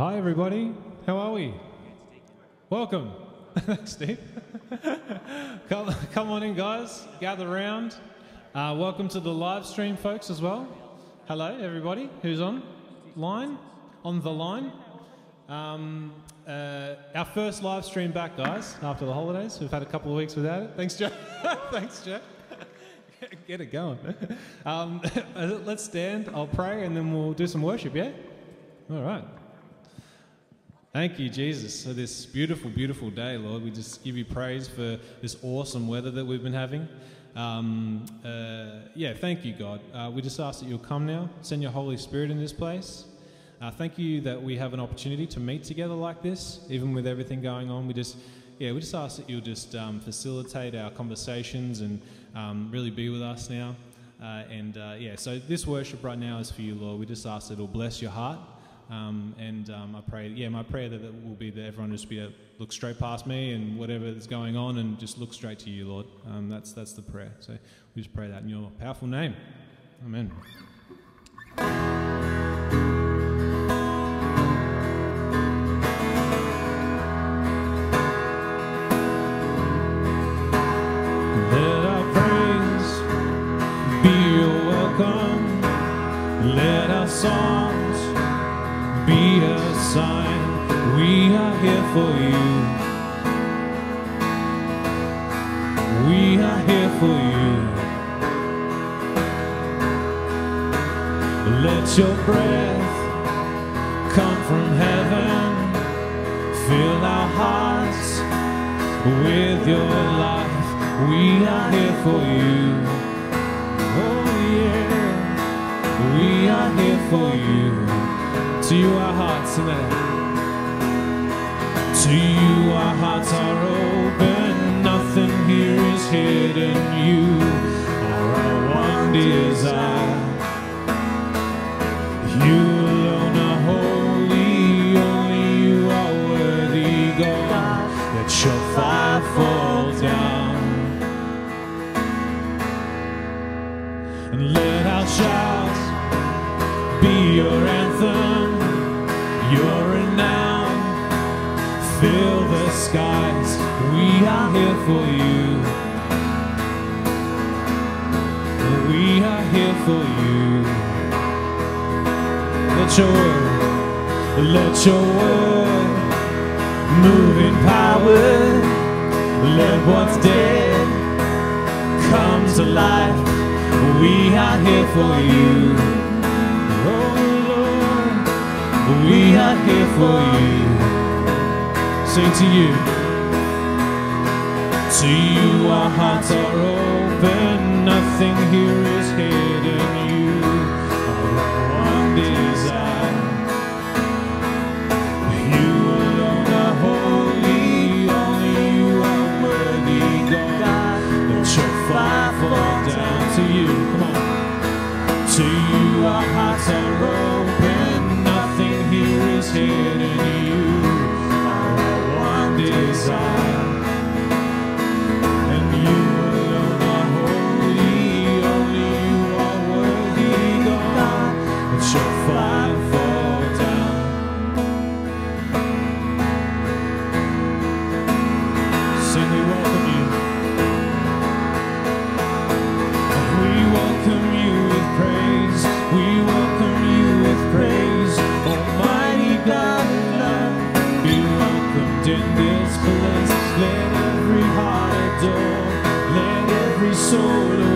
Hi, everybody. How are we? Welcome. Thanks, Steve. come, come on in, guys. Gather around. Uh, welcome to the live stream, folks, as well. Hello, everybody. Who's on line? On the line. Um, uh, our first live stream back, guys, after the holidays. We've had a couple of weeks without it. Thanks, Joe. Thanks, Joe. Get it going. Um, let's stand. I'll pray, and then we'll do some worship. Yeah. All right. Thank you, Jesus, for this beautiful, beautiful day, Lord. We just give you praise for this awesome weather that we've been having. Um, uh, yeah, thank you, God. Uh, we just ask that you'll come now, send your Holy Spirit in this place. Uh, thank you that we have an opportunity to meet together like this, even with everything going on. We just, yeah, we just ask that you'll just um, facilitate our conversations and um, really be with us now. Uh, and uh, yeah, so this worship right now is for you, Lord. We just ask that it'll bless your heart. Um, and um, I pray, yeah, my prayer that it will be that everyone just be to look straight past me and whatever is going on and just look straight to you, Lord. Um, that's, that's the prayer. So we just pray that in your powerful name. Amen. Let our praise be your welcome. Let our songs be a sign we are here for you. We are here for you. Let your breath come from heaven, fill our hearts with your life. We are here for you. Oh, yeah. We are here for you. To you our hearts. To you our hearts are open. Nothing here is hidden. You are our one desire. You Let your word, let your word move in power. Let what's dead come to life. We are here for you. Oh Lord, we are here for you. Sing to you. To you our hearts are open. Nothing here is hidden. You oh, are our soul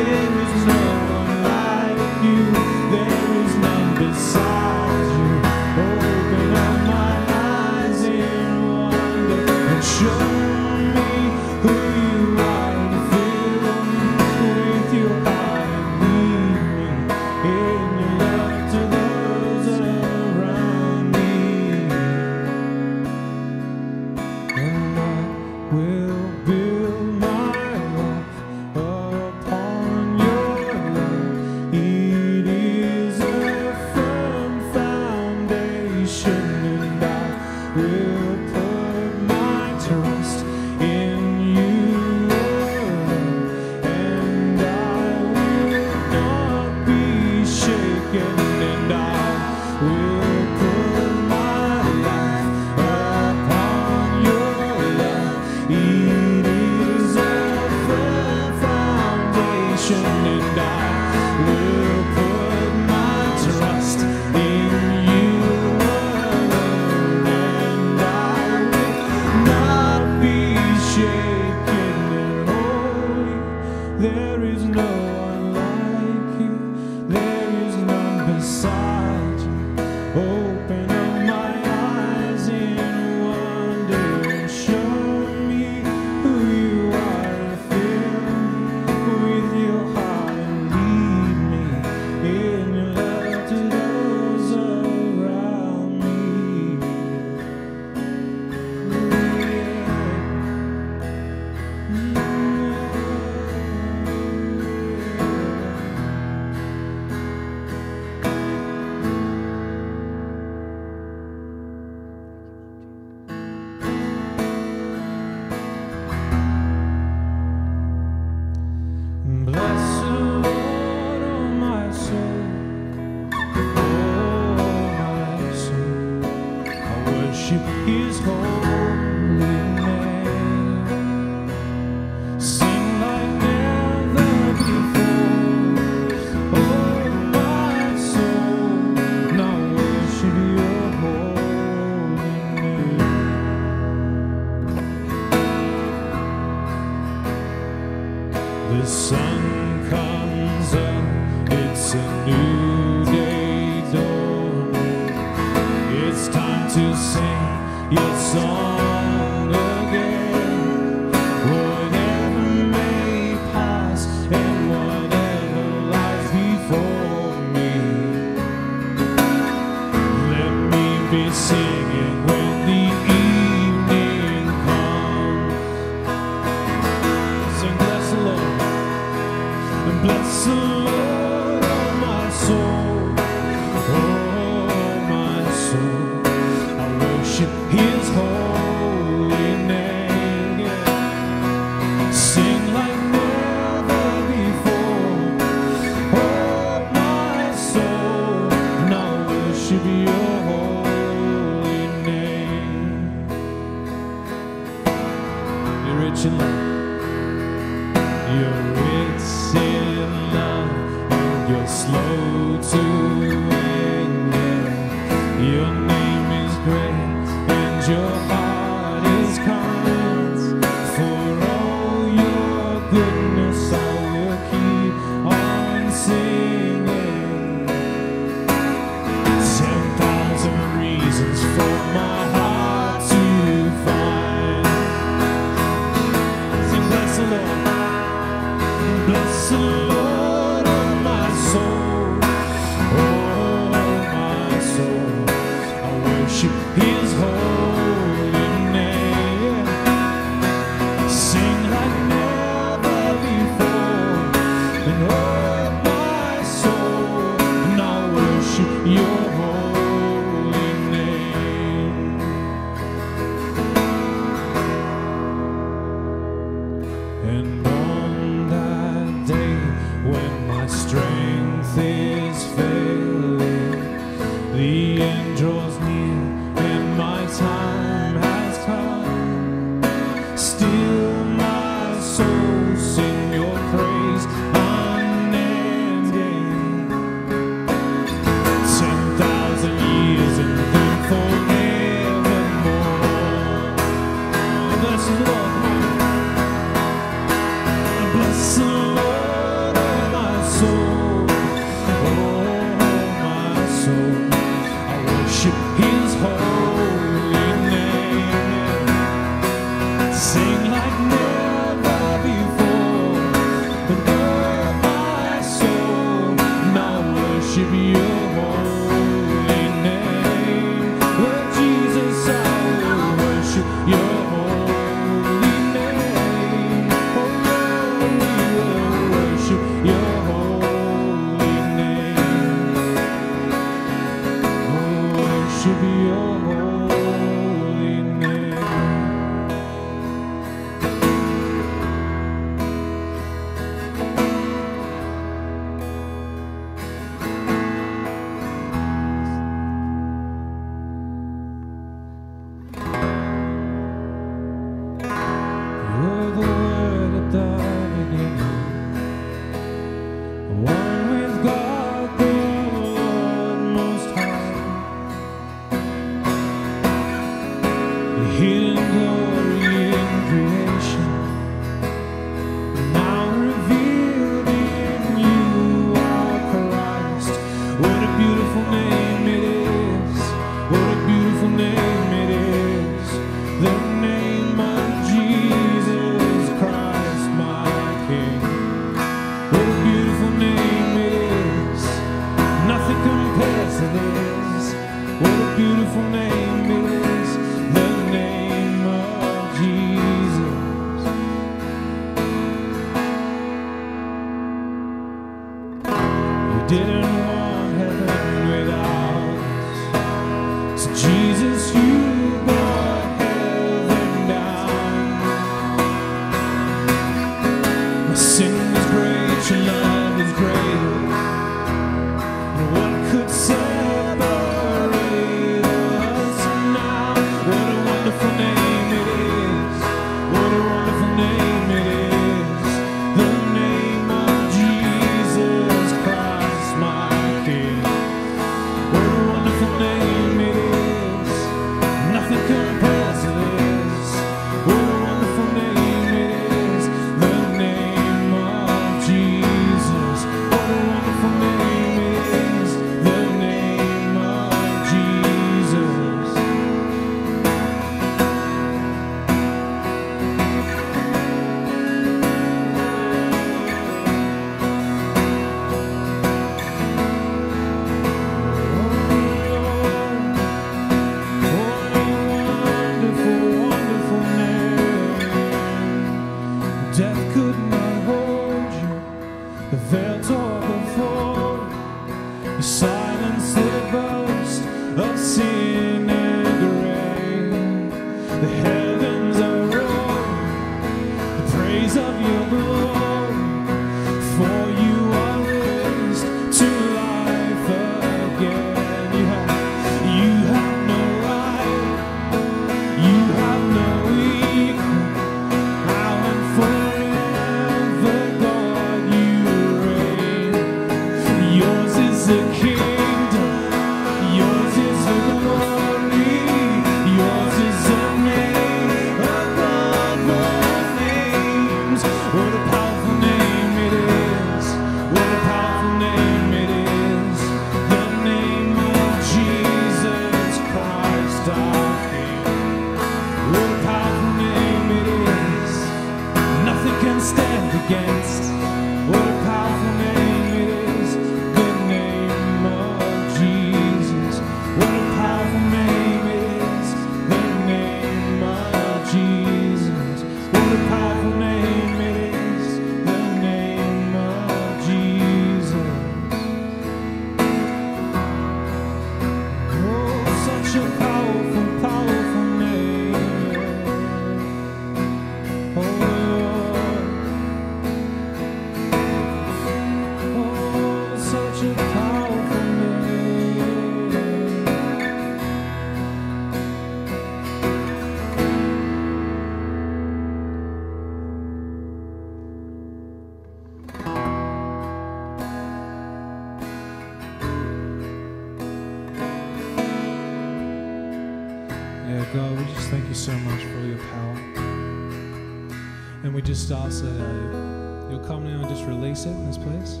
And we just ask that uh, you'll come now and just release it in this place.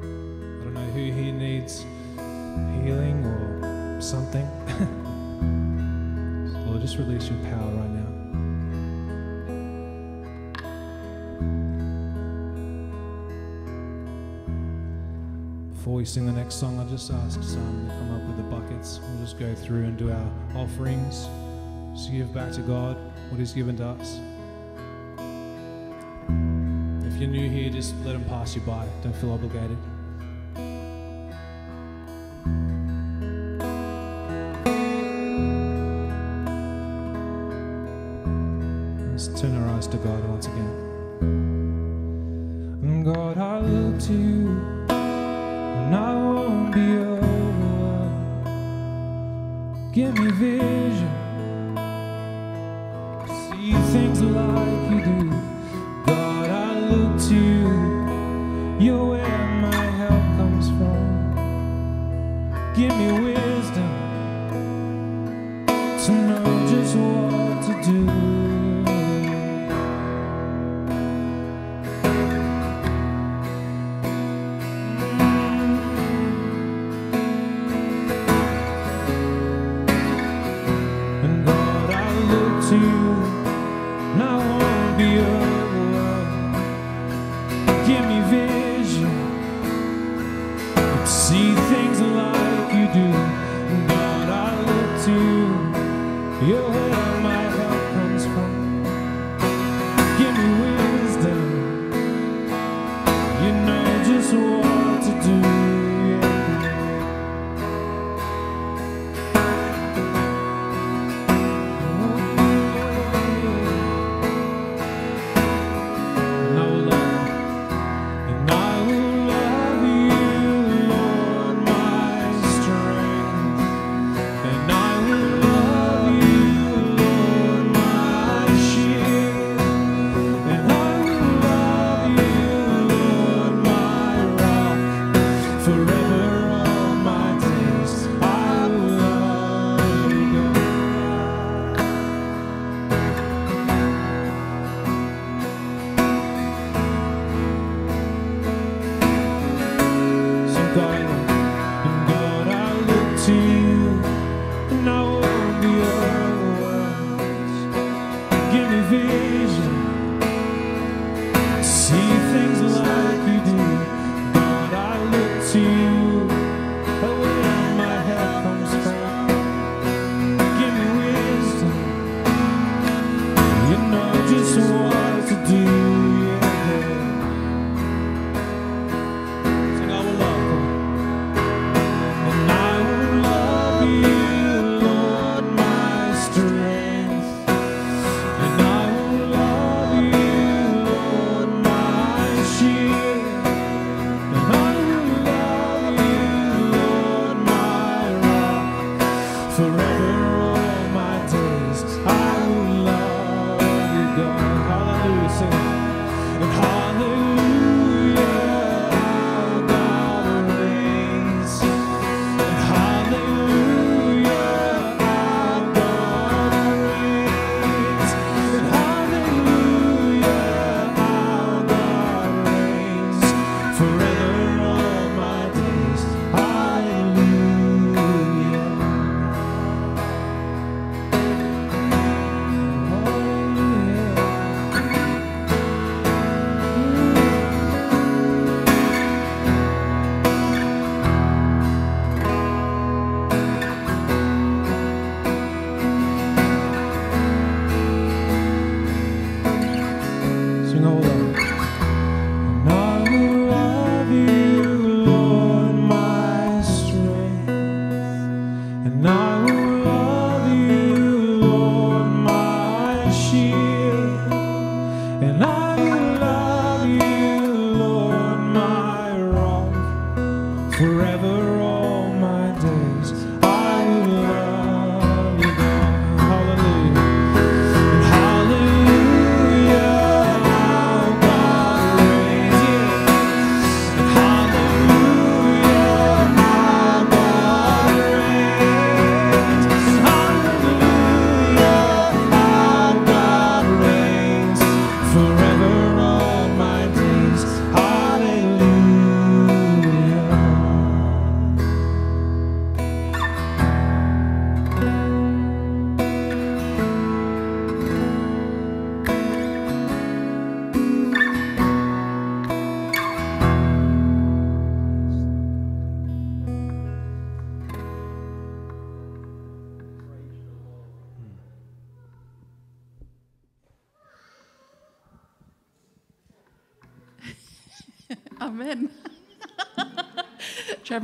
I don't know who here needs healing or something. Lord, just release your power right now. Before we sing the next song, I just ask some to come up with the buckets. We'll just go through and do our offerings. Just give back to God what He's given to us. If you're new here, just let Him pass you by. Don't feel obligated.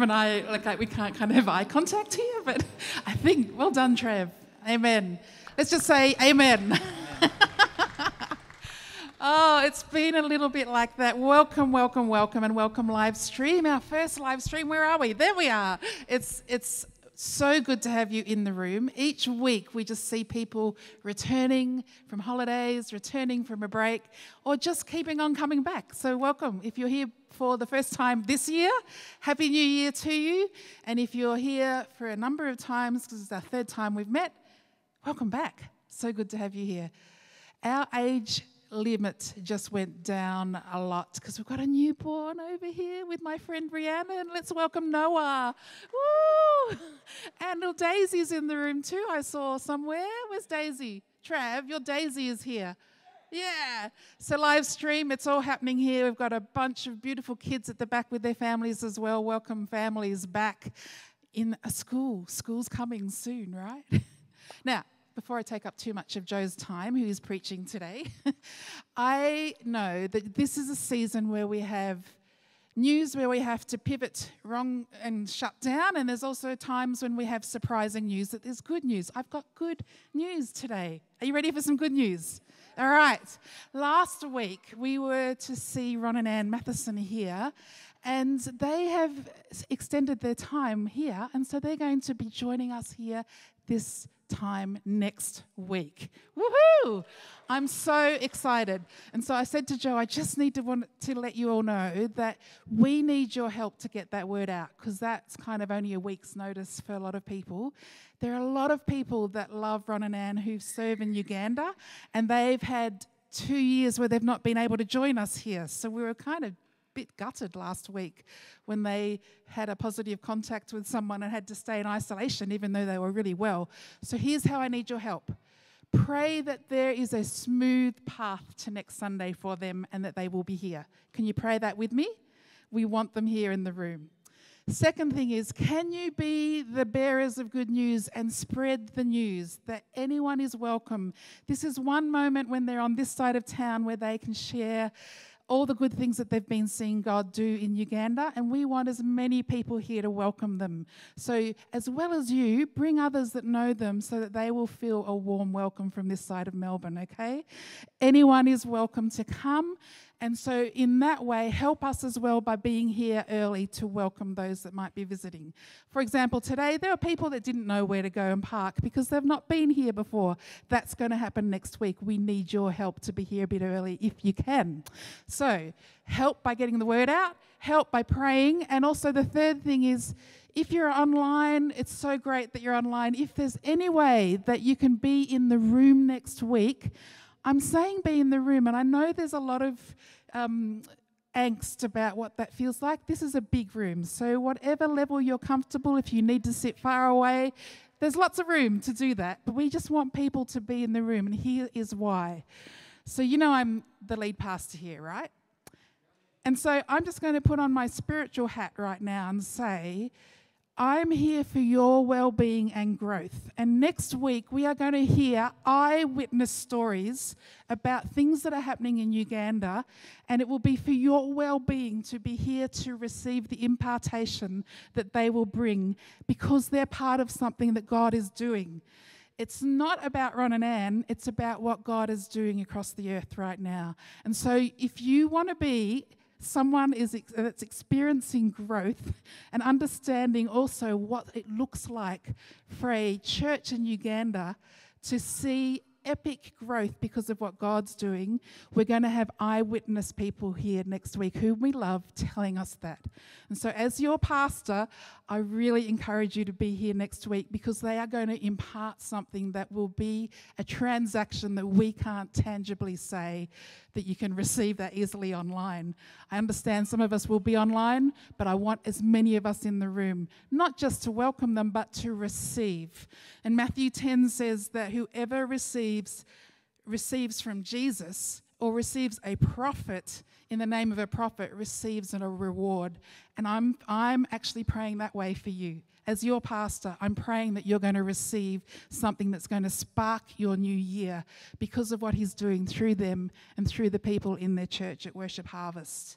And I, look like, we can't kind of have eye contact here, but I think, well done, Trev. Amen. Let's just say amen. oh, it's been a little bit like that. Welcome, welcome, welcome, and welcome live stream. Our first live stream. Where are we? There we are. It's it's so good to have you in the room. Each week, we just see people returning from holidays, returning from a break, or just keeping on coming back. So, welcome. If you're here for the first time this year, Happy New Year to you. And if you're here for a number of times, because it's our third time we've met, welcome back. So good to have you here. Our age limit just went down a lot because we've got a newborn over here with my friend Brianna, and let's welcome Noah. Woo! And little Daisy's in the room too, I saw somewhere. Where's Daisy? Trav, your Daisy is here. Yeah. So live stream, it's all happening here. We've got a bunch of beautiful kids at the back with their families as well. Welcome families back in a school. School's coming soon, right? now, before I take up too much of Joe's time, who is preaching today, I know that this is a season where we have news where we have to pivot wrong and shut down, and there's also times when we have surprising news that there's good news. I've got good news today. Are you ready for some good news? All right. Last week, we were to see Ron and Ann Matheson here, and they have extended their time here, and so they're going to be joining us here this time next week. Woohoo! I'm so excited. And so I said to Joe, I just need to want to let you all know that we need your help to get that word out because that's kind of only a week's notice for a lot of people. There are a lot of people that love Ron and Ann who serve in Uganda, and they've had two years where they've not been able to join us here. So we were kind of bit gutted last week when they had a positive contact with someone and had to stay in isolation, even though they were really well. So here's how I need your help. Pray that there is a smooth path to next Sunday for them and that they will be here. Can you pray that with me? We want them here in the room. Second thing is, can you be the bearers of good news and spread the news that anyone is welcome? This is one moment when they're on this side of town where they can share all the good things that they've been seeing God do in Uganda, and we want as many people here to welcome them. So, as well as you, bring others that know them so that they will feel a warm welcome from this side of Melbourne, okay? Anyone is welcome to come and so, in that way, help us as well by being here early to welcome those that might be visiting. For example, today there are people that didn't know where to go and park because they've not been here before. That's going to happen next week. We need your help to be here a bit early if you can. So, help by getting the word out, help by praying, and also the third thing is if you're online, it's so great that you're online. If there's any way that you can be in the room next week, I'm saying be in the room, and I know there's a lot of um, angst about what that feels like. This is a big room, so whatever level you're comfortable, if you need to sit far away, there's lots of room to do that. But we just want people to be in the room, and here is why. So, you know, I'm the lead pastor here, right? And so I'm just going to put on my spiritual hat right now and say, I'm here for your well being and growth. And next week, we are going to hear eyewitness stories about things that are happening in Uganda. And it will be for your well being to be here to receive the impartation that they will bring because they're part of something that God is doing. It's not about Ron and Ann, it's about what God is doing across the earth right now. And so, if you want to be someone is ex- that's experiencing growth and understanding also what it looks like for a church in Uganda to see epic growth because of what God's doing. We're going to have eyewitness people here next week who we love telling us that. And so, as your pastor, I really encourage you to be here next week because they are going to impart something that will be a transaction that we can't tangibly say that you can receive that easily online. I understand some of us will be online, but I want as many of us in the room, not just to welcome them, but to receive. And Matthew 10 says that whoever receives, receives from Jesus or receives a prophet in the name of a prophet receives a reward. And I'm, I'm actually praying that way for you as your pastor, I'm praying that you're going to receive something that's going to spark your new year because of what He's doing through them and through the people in their church at Worship Harvest.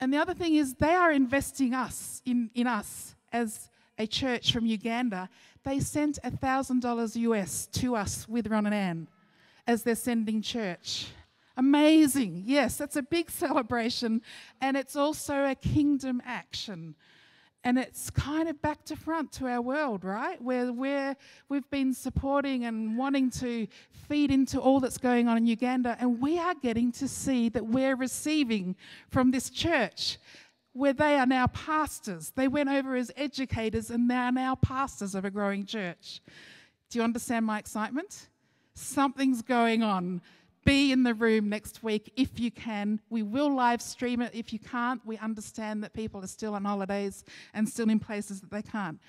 And the other thing is, they are investing us in, in us as a church from Uganda. They sent $1,000 US to us with Ron and Ann as they're sending church. Amazing. Yes, that's a big celebration. And it's also a kingdom action. And it's kind of back to front to our world, right? Where we're, we've been supporting and wanting to feed into all that's going on in Uganda. And we are getting to see that we're receiving from this church where they are now pastors. They went over as educators and they are now pastors of a growing church. Do you understand my excitement? Something's going on be in the room next week if you can. We will live stream it. If you can't, we understand that people are still on holidays and still in places that they can't.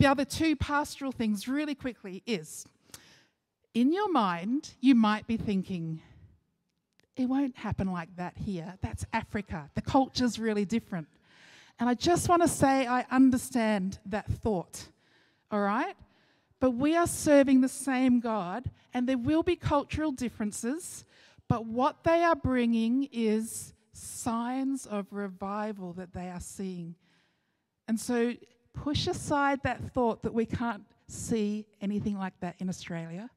The other two pastoral things, really quickly, is in your mind, you might be thinking, it won't happen like that here. That's Africa. The culture's really different. And I just want to say, I understand that thought, all right? But we are serving the same God, and there will be cultural differences, but what they are bringing is signs of revival that they are seeing. And so push aside that thought that we can't see anything like that in Australia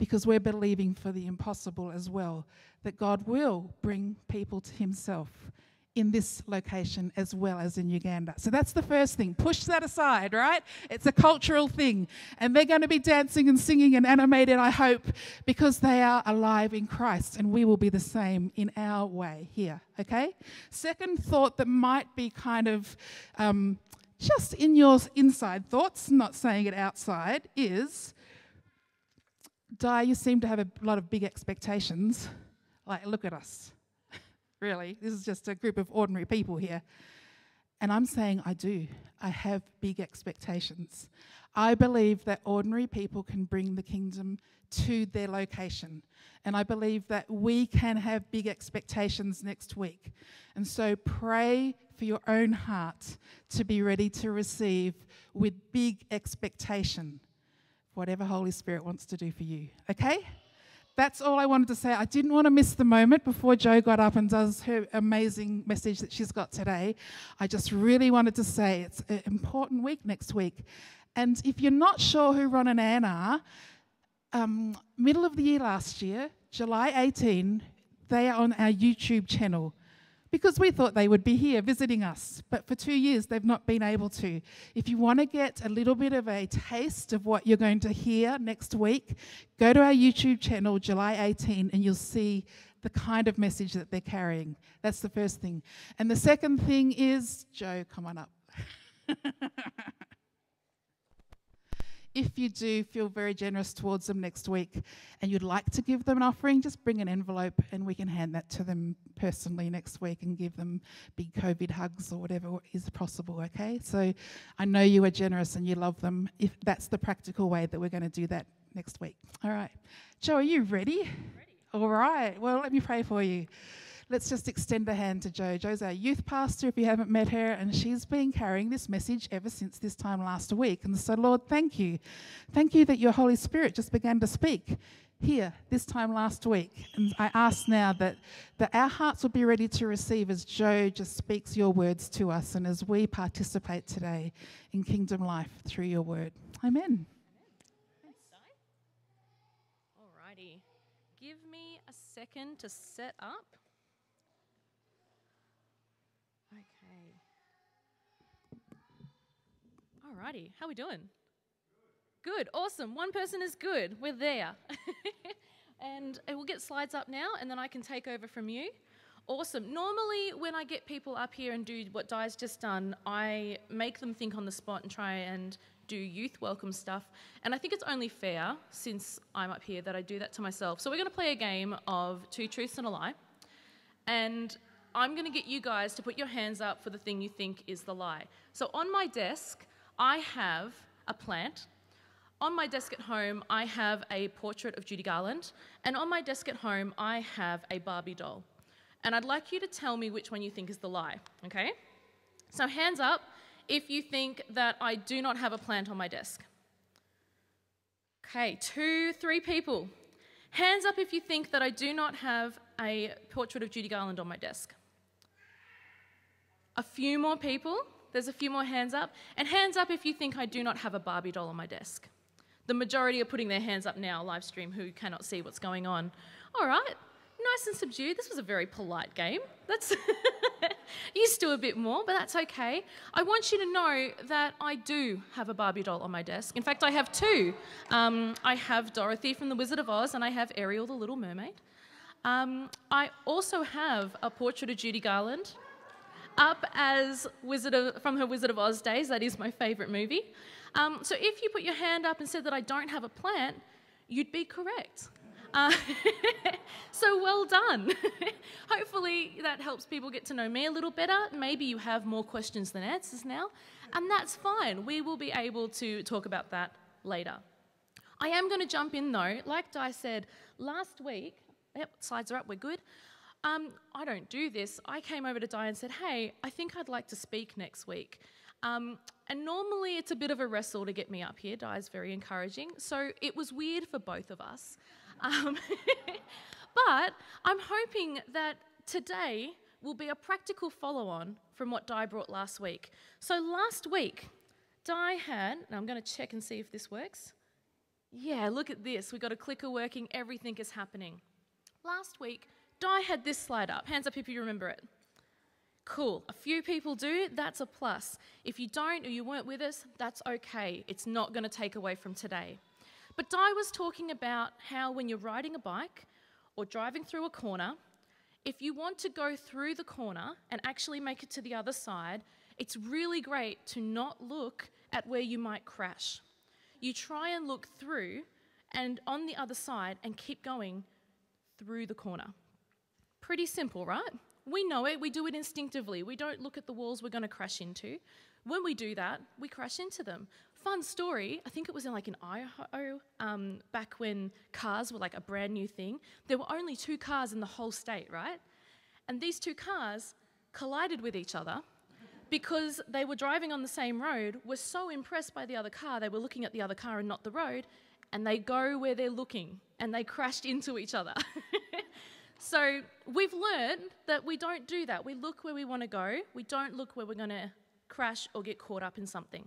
because we're believing for the impossible as well, that God will bring people to Himself in this location as well as in Uganda. So that's the first thing. Push that aside, right? It's a cultural thing. And they're going to be dancing and singing and animated, I hope, because they are alive in Christ. And we will be the same in our way here, okay? Second thought that might be kind of um, just in your inside thoughts, not saying it outside, is Di, you seem to have a lot of big expectations. Like, look at us really. This is just a group of ordinary people here. And I'm saying I do. I have big expectations. I believe that ordinary people can bring the kingdom to their location. And I believe that we can have big expectations next week. And so pray for your own heart to be ready to receive with big expectation whatever Holy Spirit wants to do for you. Okay? That's all I wanted to say. I didn't want to miss the moment before Jo got up and does her amazing message that she's got today. I just really wanted to say it's an important week next week. And if you're not sure who Ron and Ann are, um, middle of the year last year, July 18, they are on our YouTube channel because we thought they would be here visiting us. But for two years, they've not been able to. If you want to get a little bit of a taste of what you're going to hear next week, go to our YouTube channel, July 18, and you'll see the kind of message that they're carrying. That's the first thing. And the second thing is, Jo, come on up. if you do feel very generous towards them next week and you'd like to give them an offering, just bring an envelope and we can hand that to them personally next week and give them big COVID hugs or whatever is possible, okay? So I know you are generous and you love them. If that's the practical way that we're going to do that next week. All right. Jo, are you ready? Ready. All right. Well, let me pray for you let's just extend a hand to Jo. Jo's our youth pastor, if you haven't met her, and she's been carrying this message ever since this time last week. And so, Lord, thank you. Thank you that your Holy Spirit just began to speak here this time last week. And I ask now that, that our hearts will be ready to receive as Jo just speaks your words to us and as we participate today in kingdom life through your word. Amen. Alrighty. Give me a second to set up. Alrighty, how are we doing? Good, awesome. One person is good. We're there. and we'll get slides up now, and then I can take over from you. Awesome. Normally, when I get people up here and do what Di's just done, I make them think on the spot and try and do youth welcome stuff. And I think it's only fair, since I'm up here, that I do that to myself. So we're going to play a game of two truths and a lie. And I'm going to get you guys to put your hands up for the thing you think is the lie. So on my desk, I have a plant. On my desk at home, I have a portrait of Judy Garland. And on my desk at home, I have a Barbie doll. And I'd like you to tell me which one you think is the lie, okay? So, hands up if you think that I do not have a plant on my desk. Okay, two, three people. Hands up if you think that I do not have a portrait of Judy Garland on my desk. A few more people. There's a few more hands up. And hands up if you think I do not have a Barbie doll on my desk. The majority are putting their hands up now, live stream, who cannot see what's going on. All right, nice and subdued. This was a very polite game. That's used to a bit more, but that's okay. I want you to know that I do have a Barbie doll on my desk. In fact, I have two. Um, I have Dorothy from The Wizard of Oz, and I have Ariel the Little Mermaid. Um, I also have a portrait of Judy Garland up as Wizard of, from her Wizard of Oz days. That is my favourite movie. Um, so if you put your hand up and said that I don't have a plant, you'd be correct. Uh, so well done. Hopefully that helps people get to know me a little better. Maybe you have more questions than answers now, and that's fine. We will be able to talk about that later. I am going to jump in though. Like Di said, last week, yep, slides are up, we're good. Um, I don't do this. I came over to Di and said, hey, I think I'd like to speak next week. Um, and normally it's a bit of a wrestle to get me up here. Di's very encouraging. So it was weird for both of us. Um, but I'm hoping that today will be a practical follow on from what Di brought last week. So last week, Di had, and I'm going to check and see if this works. Yeah, look at this. We've got a clicker working, everything is happening. Last week, Di had this slide up. Hands up if you remember it. Cool. A few people do, that's a plus. If you don't or you weren't with us, that's okay. It's not going to take away from today. But Di was talking about how when you're riding a bike or driving through a corner, if you want to go through the corner and actually make it to the other side, it's really great to not look at where you might crash. You try and look through and on the other side and keep going through the corner. Pretty simple, right? We know it, we do it instinctively. We don't look at the walls we're going to crash into. When we do that, we crash into them. Fun story, I think it was in like in Idaho, um, back when cars were like a brand new thing. There were only two cars in the whole state, right? And these two cars collided with each other because they were driving on the same road, were so impressed by the other car, they were looking at the other car and not the road, and they go where they're looking and they crashed into each other. So we've learned that we don't do that. We look where we want to go, we don't look where we're going to crash or get caught up in something.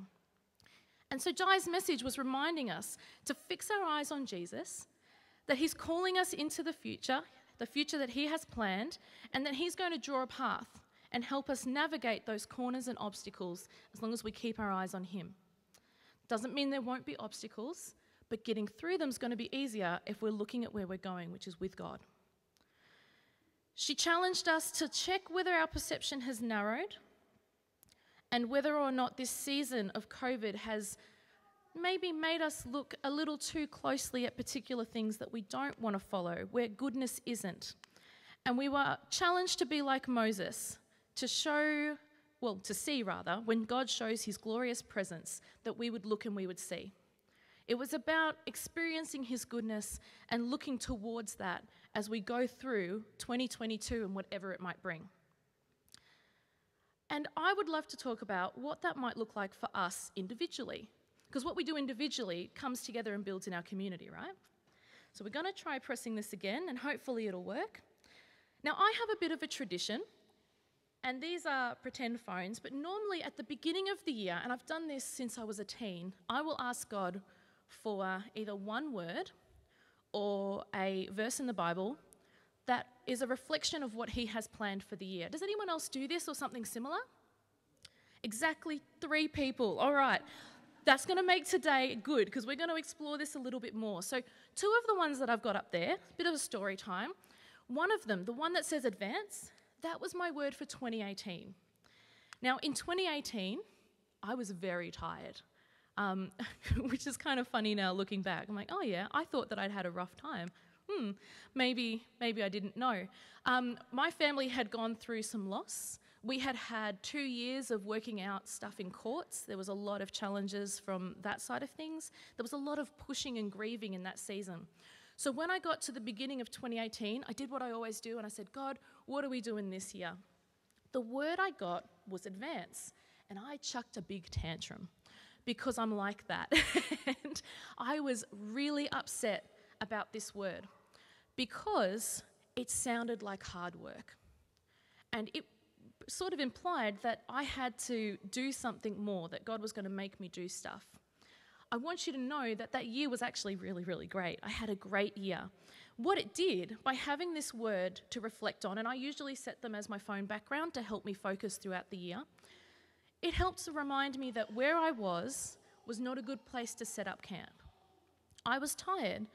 And so Di's message was reminding us to fix our eyes on Jesus, that he's calling us into the future, the future that he has planned, and that he's going to draw a path and help us navigate those corners and obstacles as long as we keep our eyes on him. Doesn't mean there won't be obstacles, but getting through them is going to be easier if we're looking at where we're going, which is with God. She challenged us to check whether our perception has narrowed and whether or not this season of COVID has maybe made us look a little too closely at particular things that we don't want to follow, where goodness isn't. And we were challenged to be like Moses, to show, well, to see rather, when God shows his glorious presence, that we would look and we would see. It was about experiencing his goodness and looking towards that as we go through 2022 and whatever it might bring. And I would love to talk about what that might look like for us individually. Because what we do individually comes together and builds in our community, right? So we're going to try pressing this again and hopefully it'll work. Now, I have a bit of a tradition, and these are pretend phones, but normally at the beginning of the year, and I've done this since I was a teen, I will ask God for either one word or a verse in the Bible that is a reflection of what He has planned for the year. Does anyone else do this or something similar? Exactly three people. All right. That's going to make today good because we're going to explore this a little bit more. So, two of the ones that I've got up there, a bit of a story time. One of them, the one that says advance, that was my word for 2018. Now, in 2018, I was very tired um, which is kind of funny now looking back. I'm like, oh yeah, I thought that I'd had a rough time. Hmm, maybe, maybe I didn't know. Um, my family had gone through some loss. We had had two years of working out stuff in courts. There was a lot of challenges from that side of things. There was a lot of pushing and grieving in that season. So when I got to the beginning of 2018, I did what I always do and I said, God, what are we doing this year? The word I got was advance, and I chucked a big tantrum because I'm like that. and I was really upset about this word because it sounded like hard work. And it sort of implied that I had to do something more, that God was going to make me do stuff. I want you to know that that year was actually really, really great. I had a great year. What it did, by having this word to reflect on, and I usually set them as my phone background to help me focus throughout the year, it helped to remind me that where I was was not a good place to set up camp. I was tired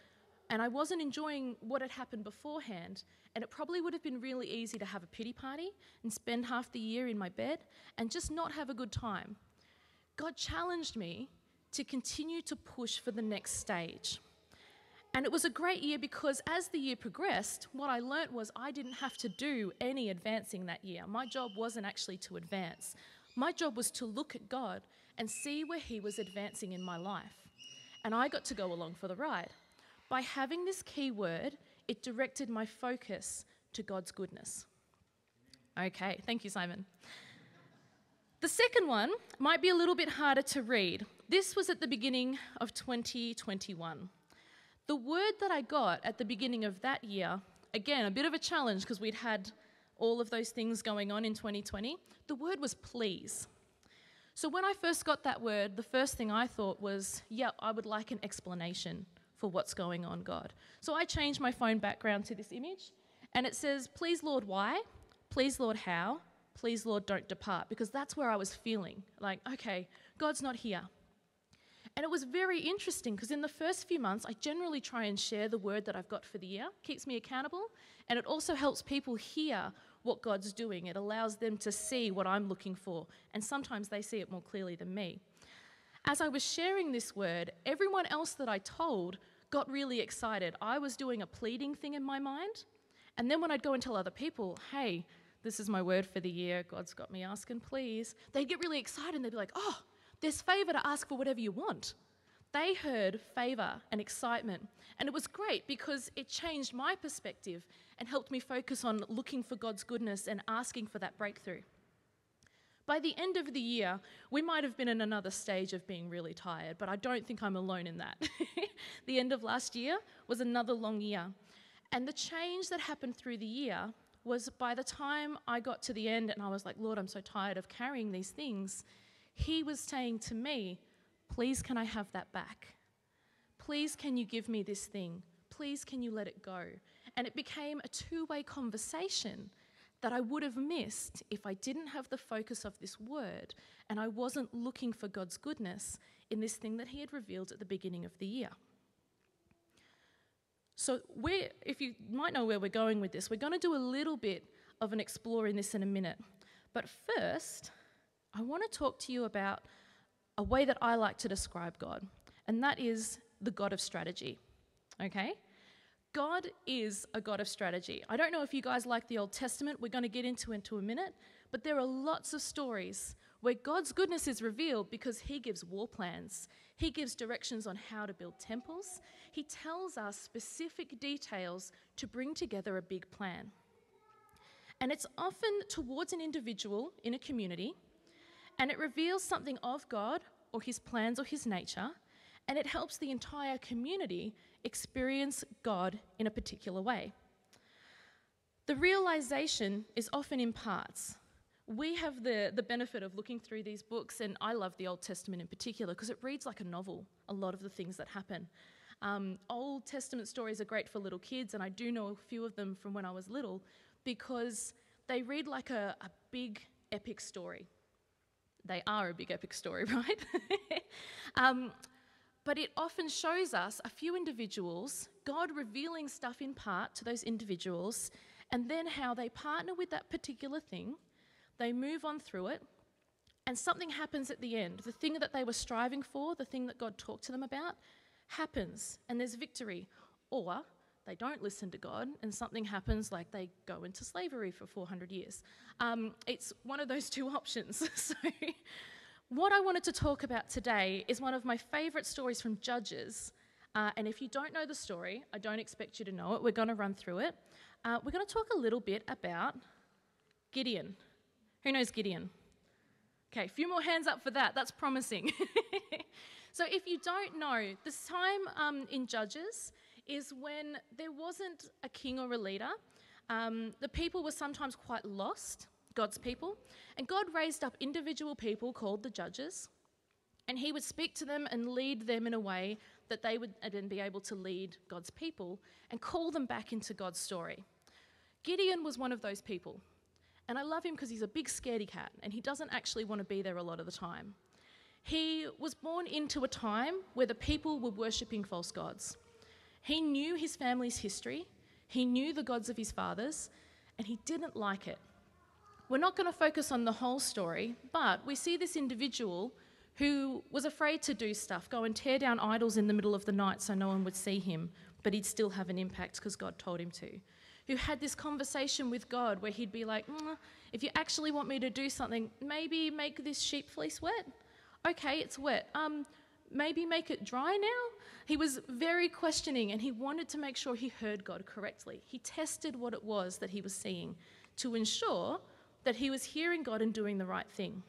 and I wasn't enjoying what had happened beforehand, and it probably would have been really easy to have a pity party and spend half the year in my bed and just not have a good time. God challenged me to continue to push for the next stage. And it was a great year because as the year progressed, what I learnt was I didn't have to do any advancing that year. My job wasn't actually to advance, my job was to look at God and see where He was advancing in my life. And I got to go along for the ride. By having this key word, it directed my focus to God's goodness. Okay, thank you, Simon. The second one might be a little bit harder to read. This was at the beginning of 2021. The word that I got at the beginning of that year, again, a bit of a challenge because we'd had all of those things going on in 2020, the word was please. So when I first got that word, the first thing I thought was, yeah, I would like an explanation for what's going on, God. So I changed my phone background to this image, and it says, Please, Lord, why? Please, Lord, how? Please, Lord, don't depart, because that's where I was feeling like, okay, God's not here. And it was very interesting because in the first few months, I generally try and share the word that I've got for the year, keeps me accountable, and it also helps people hear what God's doing. It allows them to see what I'm looking for, and sometimes they see it more clearly than me. As I was sharing this word, everyone else that I told got really excited. I was doing a pleading thing in my mind, and then when I'd go and tell other people, hey, this is my word for the year, God's got me asking, please, they'd get really excited and they'd be like, oh, there's favor to ask for whatever you want. They heard favor and excitement. And it was great because it changed my perspective and helped me focus on looking for God's goodness and asking for that breakthrough. By the end of the year, we might have been in another stage of being really tired, but I don't think I'm alone in that. the end of last year was another long year. And the change that happened through the year was by the time I got to the end and I was like, Lord, I'm so tired of carrying these things, He was saying to me, Please, can I have that back? Please, can you give me this thing? Please, can you let it go? And it became a two way conversation that I would have missed if I didn't have the focus of this word and I wasn't looking for God's goodness in this thing that He had revealed at the beginning of the year. So, we if you might know where we're going with this, we're going to do a little bit of an explore in this in a minute. But first, I want to talk to you about a way that I like to describe God, and that is the God of strategy. Okay? God is a God of strategy. I don't know if you guys like the Old Testament, we're going to get into it in a minute, but there are lots of stories where God's goodness is revealed because He gives war plans. He gives directions on how to build temples. He tells us specific details to bring together a big plan. And it's often towards an individual in a community, and it reveals something of God or His plans or His nature, and it helps the entire community experience God in a particular way. The realization is often in parts. We have the, the benefit of looking through these books, and I love the Old Testament in particular because it reads like a novel, a lot of the things that happen. Um, Old Testament stories are great for little kids, and I do know a few of them from when I was little because they read like a, a big epic story. They are a big epic story, right? um, but it often shows us a few individuals, God revealing stuff in part to those individuals, and then how they partner with that particular thing, they move on through it, and something happens at the end. The thing that they were striving for, the thing that God talked to them about, happens, and there's victory. Or they don't listen to God, and something happens like they go into slavery for 400 years. Um, it's one of those two options. so what I wanted to talk about today is one of my favourite stories from Judges. Uh, and if you don't know the story, I don't expect you to know it. We're going to run through it. Uh, we're going to talk a little bit about Gideon. Who knows Gideon? Okay, a few more hands up for that. That's promising. so, if you don't know, this time um, in Judges is when there wasn't a king or a leader. Um, the people were sometimes quite lost God's people. And God raised up individual people called the judges. And he would speak to them and lead them in a way that they would then be able to lead God's people and call them back into God's story. Gideon was one of those people. And I love him because he's a big scaredy cat and he doesn't actually want to be there a lot of the time. He was born into a time where the people were worshipping false gods. He knew his family's history, he knew the gods of his fathers, and he didn't like it. We're not going to focus on the whole story, but we see this individual who was afraid to do stuff, go and tear down idols in the middle of the night so no one would see him, but he'd still have an impact because God told him to. Who had this conversation with God where he'd be like, mm, if you actually want me to do something, maybe make this sheep fleece wet. Okay, it's wet. Um, maybe make it dry now? He was very questioning and he wanted to make sure he heard God correctly. He tested what it was that he was seeing to ensure that he was hearing God and doing the right thing.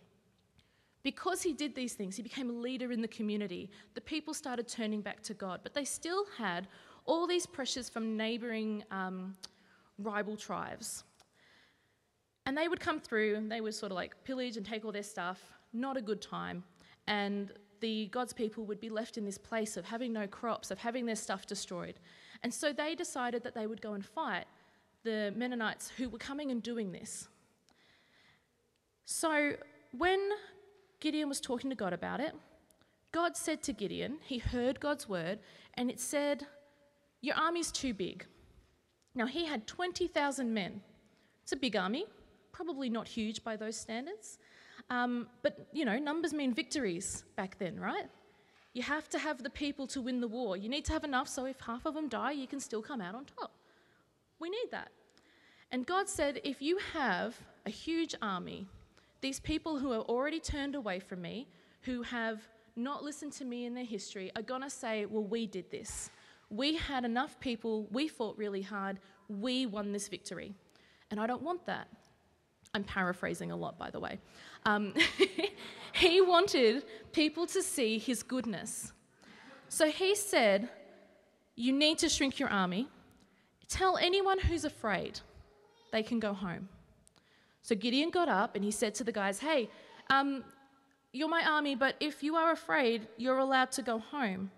Because he did these things, he became a leader in the community. The people started turning back to God, but they still had all these pressures from neighboring um, rival tribes. And they would come through and they would sort of like pillage and take all their stuff. Not a good time. And the God's people would be left in this place of having no crops, of having their stuff destroyed. And so they decided that they would go and fight the Midianites who were coming and doing this. So when Gideon was talking to God about it, God said to Gideon, he heard God's word, and it said, Your army's too big. Now, he had 20,000 men. It's a big army, probably not huge by those standards. Um, but, you know, numbers mean victories back then, right? You have to have the people to win the war. You need to have enough so if half of them die, you can still come out on top. We need that. And God said, if you have a huge army, these people who are already turned away from me, who have not listened to me in their history, are going to say, well, we did this. We had enough people, we fought really hard, we won this victory. And I don't want that. I'm paraphrasing a lot, by the way. Um, he wanted people to see his goodness. So he said, You need to shrink your army. Tell anyone who's afraid they can go home. So Gideon got up and he said to the guys, Hey, um, you're my army, but if you are afraid, you're allowed to go home.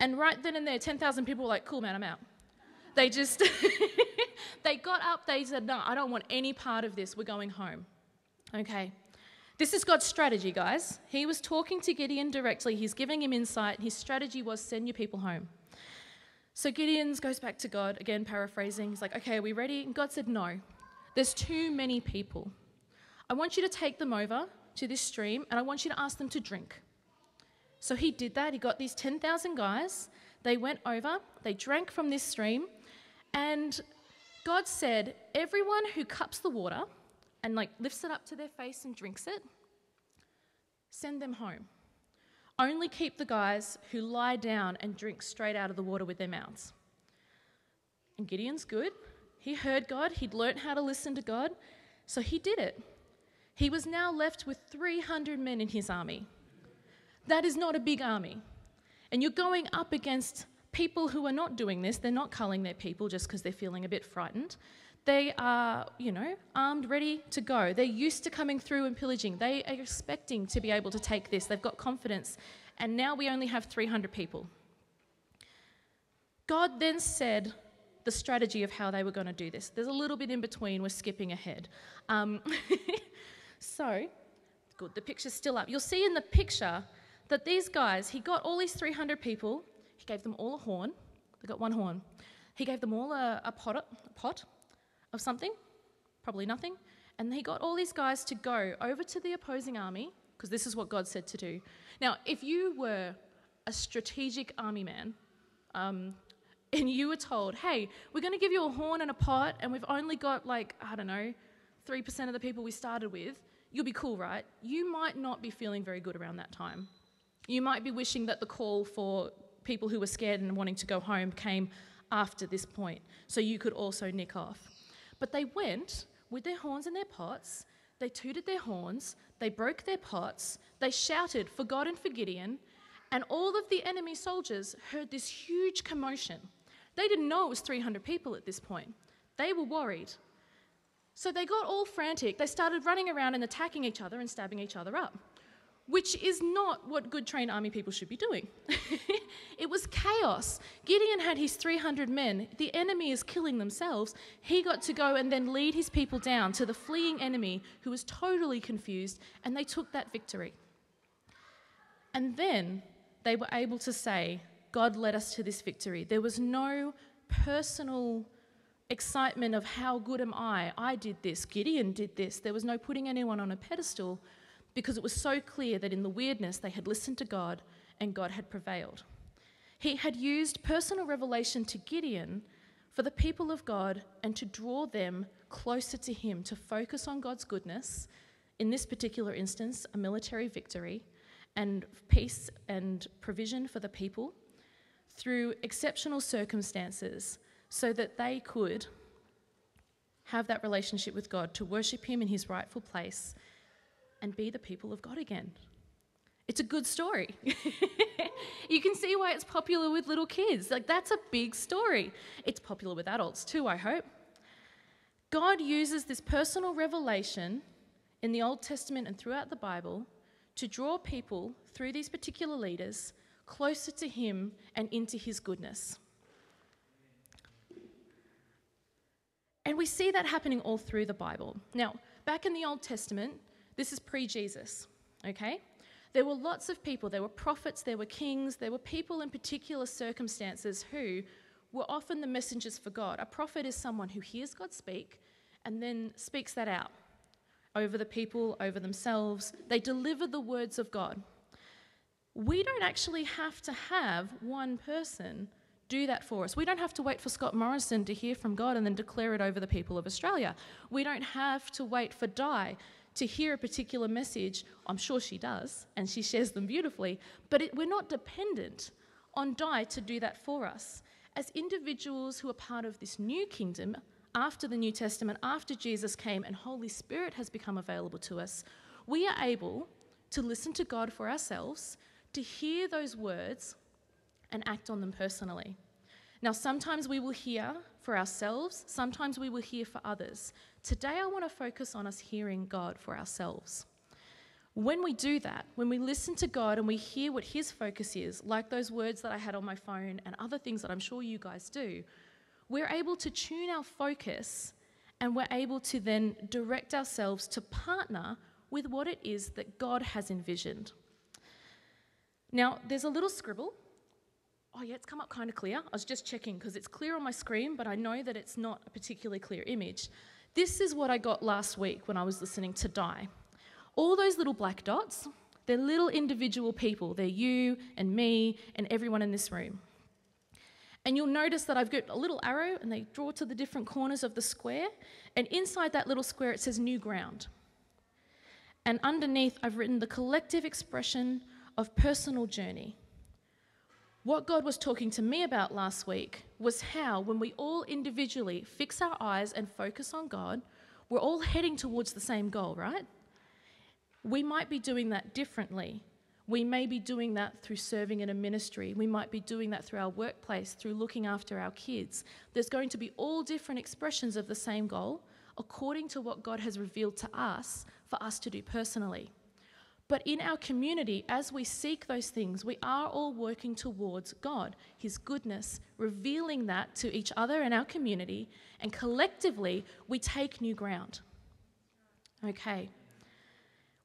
And right then and there, 10,000 people were like, Cool, man, I'm out. They just, they got up, they said, No, I don't want any part of this. We're going home. Okay. This is God's strategy, guys. He was talking to Gideon directly, he's giving him insight. His strategy was send your people home. So Gideon goes back to God, again paraphrasing. He's like, Okay, are we ready? And God said, No. There's too many people. I want you to take them over to this stream and I want you to ask them to drink. So he did that. He got these 10,000 guys. They went over, they drank from this stream, and God said, Everyone who cups the water and like lifts it up to their face and drinks it, send them home. Only keep the guys who lie down and drink straight out of the water with their mouths. And Gideon's good. He heard God, he'd learnt how to listen to God, so he did it. He was now left with 300 men in his army. That is not a big army. And you're going up against people who are not doing this. They're not culling their people just because they're feeling a bit frightened. They are, you know, armed, ready to go. They're used to coming through and pillaging. They are expecting to be able to take this. They've got confidence. And now we only have 300 people. God then said, the strategy of how they were going to do this. There's a little bit in between, we're skipping ahead. Um, so, good, the picture's still up. You'll see in the picture that these guys, he got all these 300 people, he gave them all a horn. They got one horn. He gave them all a, a, pot, a pot of something, probably nothing. And he got all these guys to go over to the opposing army, because this is what God said to do. Now, if you were a strategic army man, um, and you were told, hey, we're going to give you a horn and a pot, and we've only got like, I don't know, 3% of the people we started with, you'll be cool, right? You might not be feeling very good around that time. You might be wishing that the call for people who were scared and wanting to go home came after this point, so you could also nick off. But they went with their horns and their pots, they tooted their horns, they broke their pots, they shouted for God and for Gideon, and all of the enemy soldiers heard this huge commotion. They didn't know it was 300 people at this point. They were worried. So they got all frantic. They started running around and attacking each other and stabbing each other up, which is not what good trained army people should be doing. it was chaos. Gideon had his 300 men. The enemy is killing themselves. He got to go and then lead his people down to the fleeing enemy who was totally confused, and they took that victory. And then they were able to say, God led us to this victory. There was no personal excitement of how good am I? I did this, Gideon did this. There was no putting anyone on a pedestal because it was so clear that in the weirdness they had listened to God and God had prevailed. He had used personal revelation to Gideon for the people of God and to draw them closer to Him, to focus on God's goodness, in this particular instance, a military victory, and peace and provision for the people through exceptional circumstances so that they could have that relationship with God, to worship Him in His rightful place, and be the people of God again. It's a good story. you can see why it's popular with little kids. Like, that's a big story. It's popular with adults too, I hope. God uses this personal revelation in the Old Testament and throughout the Bible to draw people through these particular leaders closer to Him and into His goodness. And we see that happening all through the Bible. Now, back in the Old Testament, this is pre Jesus, okay? There were lots of people. There were prophets, there were kings, there were people in particular circumstances who were often the messengers for God. A prophet is someone who hears God speak and then speaks that out over the people, over themselves. They deliver the words of God. We don't actually have to have one person do that for us. We don't have to wait for Scott Morrison to hear from God and then declare it over the people of Australia. We don't have to wait for Di to hear a particular message. I'm sure she does, and she shares them beautifully, but it, we're not dependent on Di to do that for us. As individuals who are part of this new kingdom, after the New Testament, after Jesus came and Holy Spirit has become available to us, we are able to listen to God for ourselves, to hear those words and act on them personally. Now, sometimes we will hear for ourselves, sometimes we will hear for others. Today, I want to focus on us hearing God for ourselves. When we do that, when we listen to God and we hear what His focus is, like those words that I had on my phone and other things that I'm sure you guys do, we're able to tune our focus and we're able to then direct ourselves to partner with what it is that God has envisioned. Now, there's a little scribble. Oh, yeah, it's come up kind of clear. I was just checking because it's clear on my screen, but I know that it's not a particularly clear image. This is what I got last week when I was listening to Di. All those little black dots, they're little individual people. They're you and me and everyone in this room. And you'll notice that I've got a little arrow and they draw to the different corners of the square. And inside that little square, it says new ground. And underneath, I've written the collective expression of personal journey. What God was talking to me about last week was how, when we all individually fix our eyes and focus on God, we're all heading towards the same goal, right? We might be doing that differently we may be doing that through serving in a ministry. We might be doing that through our workplace, through looking after our kids. There's going to be all different expressions of the same goal according to what God has revealed to us for us to do personally. But in our community, as we seek those things, we are all working towards God, His goodness, revealing that to each other in our community, and collectively we take new ground. Okay.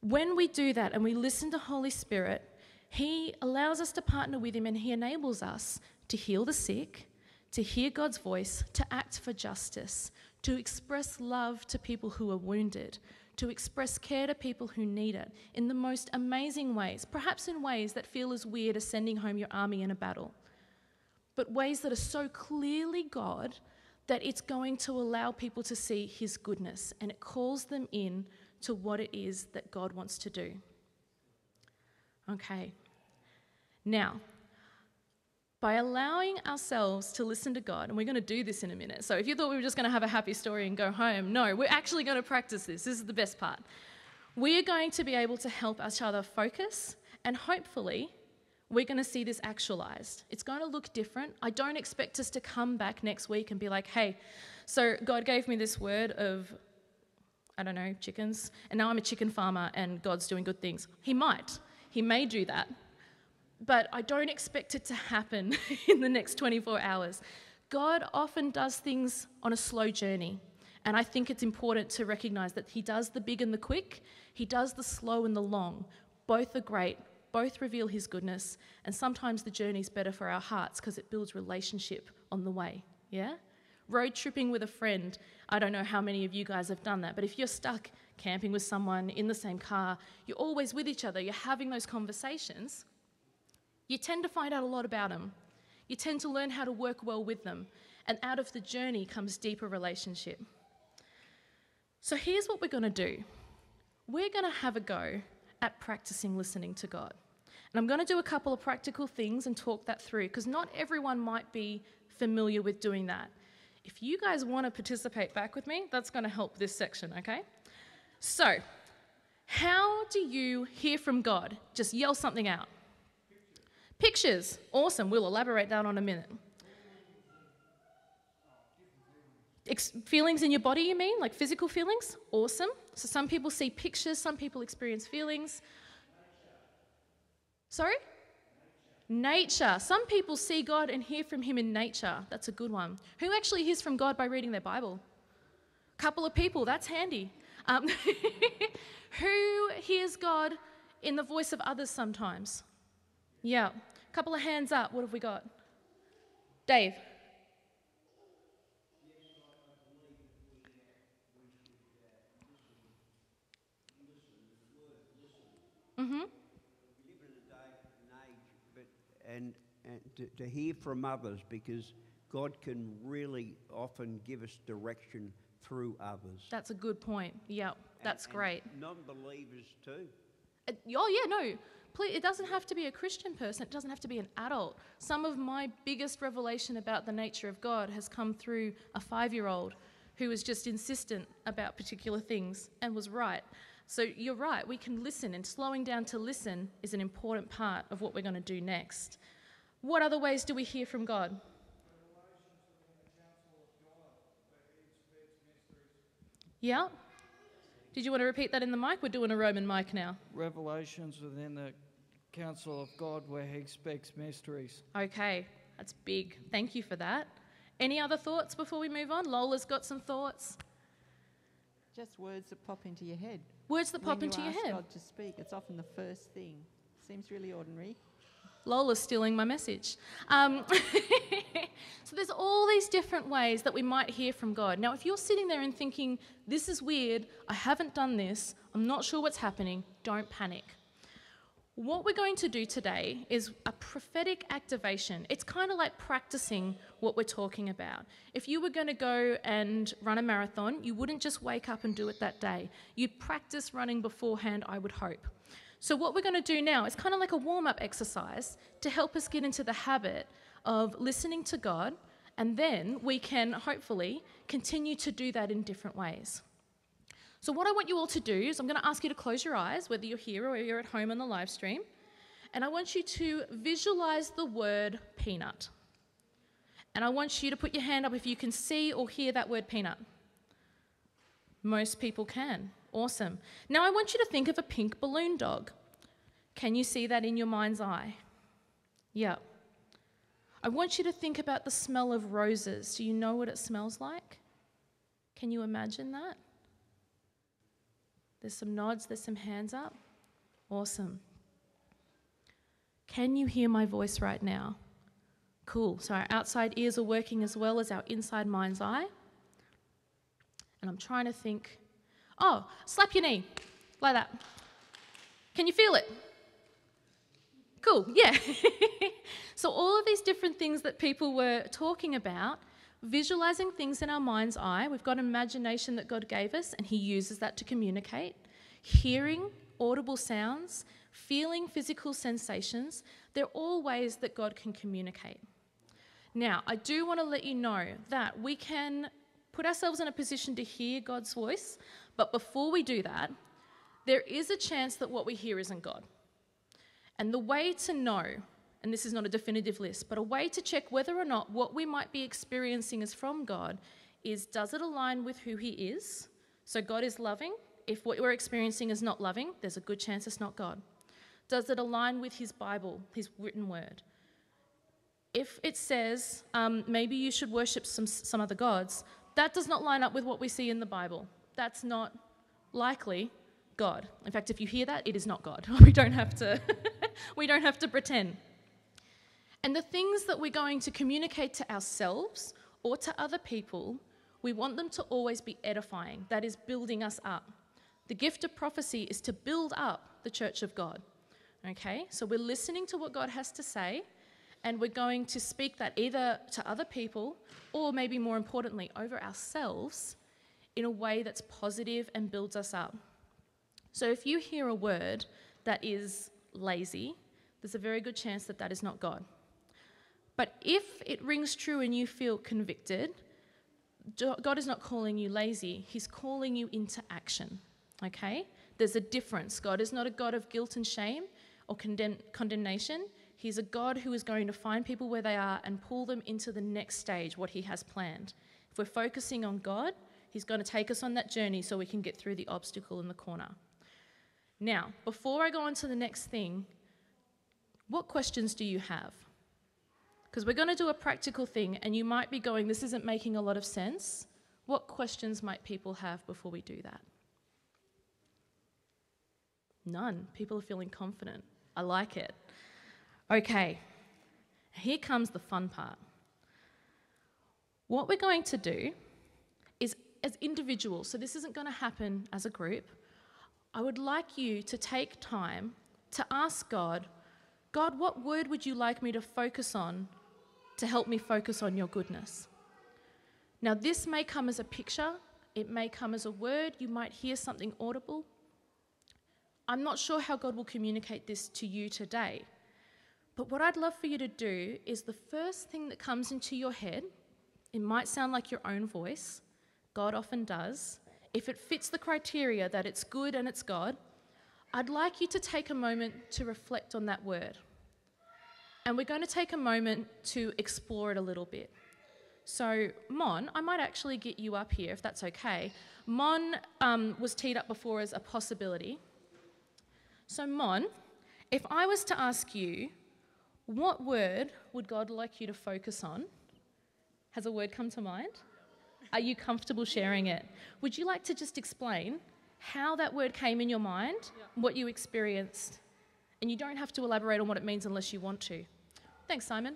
When we do that and we listen to Holy Spirit, He allows us to partner with Him and He enables us to heal the sick, to hear God's voice, to act for justice, to express love to people who are wounded, to express care to people who need it in the most amazing ways, perhaps in ways that feel as weird as sending home your army in a battle, but ways that are so clearly God that it's going to allow people to see His goodness and it calls them in to what it is that God wants to do. Okay. Now, by allowing ourselves to listen to God, and we're going to do this in a minute. So if you thought we were just going to have a happy story and go home, no, we're actually going to practice this. This is the best part. We are going to be able to help each other focus, and hopefully, we're going to see this actualized. It's going to look different. I don't expect us to come back next week and be like, hey, so God gave me this word of I don't know, chickens, and now I'm a chicken farmer and God's doing good things. He might. He may do that. But I don't expect it to happen in the next 24 hours. God often does things on a slow journey. And I think it's important to recognize that He does the big and the quick, He does the slow and the long. Both are great, both reveal His goodness. And sometimes the journey's better for our hearts because it builds relationship on the way. Yeah? Road tripping with a friend. I don't know how many of you guys have done that, but if you're stuck camping with someone in the same car, you're always with each other, you're having those conversations, you tend to find out a lot about them. You tend to learn how to work well with them. And out of the journey comes deeper relationship. So here's what we're going to do we're going to have a go at practicing listening to God. And I'm going to do a couple of practical things and talk that through because not everyone might be familiar with doing that. If you guys want to participate back with me, that's going to help this section, okay? So, how do you hear from God? Just yell something out. Pictures, awesome. We'll elaborate that on a minute. Ex- feelings in your body, you mean? Like physical feelings? Awesome. So some people see pictures, some people experience feelings. Sorry? Nature. Some people see God and hear from Him in nature. That's a good one. Who actually hears from God by reading their Bible? A couple of people. That's handy. Um, who hears God in the voice of others sometimes? Yeah. A couple of hands up. What have we got? Dave. Mm-hmm. and, and to, to hear from others because God can really often give us direction through others. That's a good point. Yeah, that's And- great. Non-believers too. Uh, oh yeah, no. It doesn't have to be a Christian person. It doesn't have to be an adult. Some of my biggest revelation about the nature of God has come through a five-year-old who was just insistent about particular things and was right. So you're right. We can listen, and slowing down to listen is an important part of what we're going to do next. What other ways do we hear from God? Yeah. Did you want to repeat that in the mic? We're doing a Roman mic now. revelations within the counsel of God where he speaks mysteries. Okay, that's big. Thank you for that. Any other thoughts before we move on? Lola's got some thoughts. Just words that pop into your head. Words that pop when into you your ask head. God to speak, it's often the first thing. Seems really ordinary. Lola's stealing my message. Um, so there's all these different ways that we might hear from God. Now, if you're sitting there and thinking, this is weird, I haven't done this, I'm not sure what's happening, don't panic. What we're going to do today is a prophetic activation. It's kind of like practicing what we're talking about. If you were going to go and run a marathon, you wouldn't just wake up and do it that day. You'd practice running beforehand, I would hope. So, what we're going to do now is kind of like a warm up exercise to help us get into the habit of listening to God, and then we can hopefully continue to do that in different ways. So, what I want you all to do is, I'm going to ask you to close your eyes, whether you're here or you're at home on the live stream, and I want you to visualize the word peanut. And I want you to put your hand up if you can see or hear that word peanut. Most people can. Awesome. Now, I want you to think of a pink balloon dog. Can you see that in your mind's eye? Yeah. I want you to think about the smell of roses. Do you know what it smells like? Can you imagine that? There's some nods, there's some hands up. Awesome. Can you hear my voice right now? Cool. So our outside ears are working as well as our inside mind's eye. And I'm trying to think. Oh, slap your knee like that. Can you feel it? Cool, yeah. so, all of these different things that people were talking about, visualizing things in our mind's eye, we've got imagination that God gave us, and He uses that to communicate. Hearing audible sounds, feeling physical sensations, they're all ways that God can communicate. Now, I do want to let you know that we can put ourselves in a position to hear God's voice, but before we do that, there is a chance that what we hear isn't God. And the way to know, and this is not a definitive list, but a way to check whether or not what we might be experiencing is from God is does it align with who He is? So God is loving. If what we're experiencing is not loving, there's a good chance it's not God. Does it align with His Bible, His written word? If it says um, maybe you should worship some, some other gods, that does not line up with what we see in the Bible. That's not likely God. In fact, if you hear that, it is not God. we don't have to we don't have to pretend. And the things that we're going to communicate to ourselves or to other people, we want them to always be edifying. That is building us up. The gift of prophecy is to build up the church of God. Okay? So we're listening to what God has to say and we're going to speak that either to other people or maybe more importantly over ourselves in a way that's positive and builds us up. So if you hear a word that is lazy, there's a very good chance that that is not God. But if it rings true and you feel convicted, God is not calling you lazy, He's calling you into action. Okay? There's a difference. God is not a God of guilt and shame or condemn- condemnation. He's a God who is going to find people where they are and pull them into the next stage, what He has planned. If we're focusing on God, He's going to take us on that journey so we can get through the obstacle in the corner. Now, before I go on to the next thing, what questions do you have? Because we're going to do a practical thing, and you might be going, This isn't making a lot of sense. What questions might people have before we do that? None. People are feeling confident. I like it. Okay, here comes the fun part. What we're going to do is, as individuals, so this isn't going to happen as a group, I would like you to take time to ask God, God, what word would you like me to focus on to help me focus on your goodness? Now, this may come as a picture, it may come as a word, you might hear something audible. I'm not sure how God will communicate this to you today, but what I'd love for you to do is the first thing that comes into your head, it might sound like your own voice, God often does, if it fits the criteria that it's good and it's God, I'd like you to take a moment to reflect on that word. And we're going to take a moment to explore it a little bit. So, Mon, I might actually get you up here if that's okay. Mon um, was teed up before as a possibility. So, Mon, if I was to ask you, what word would God like you to focus on? Has a word come to mind? Are you comfortable sharing it? Would you like to just explain how that word came in your mind, what you experienced? And you don't have to elaborate on what it means unless you want to. Thanks, Simon.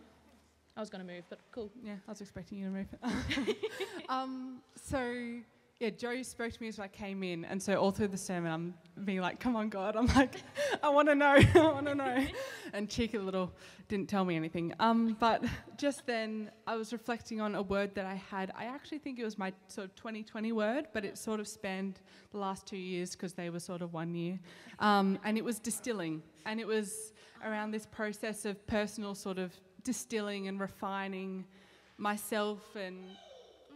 I was going to move, but cool. Yeah, I was expecting you to move. um, so yeah, Jo spoke to me as I came in, and so all through the sermon, I'm being like, "Come on, God!" I'm like, "I want to know, I want to know," and cheeky little didn't tell me anything. Um, but just then, I was reflecting on a word that I had. I actually think it was my sort of 2020 word, but it sort of spanned the last two years because they were sort of one year, um, and it was distilling, and it was around this process of personal sort of distilling and refining myself and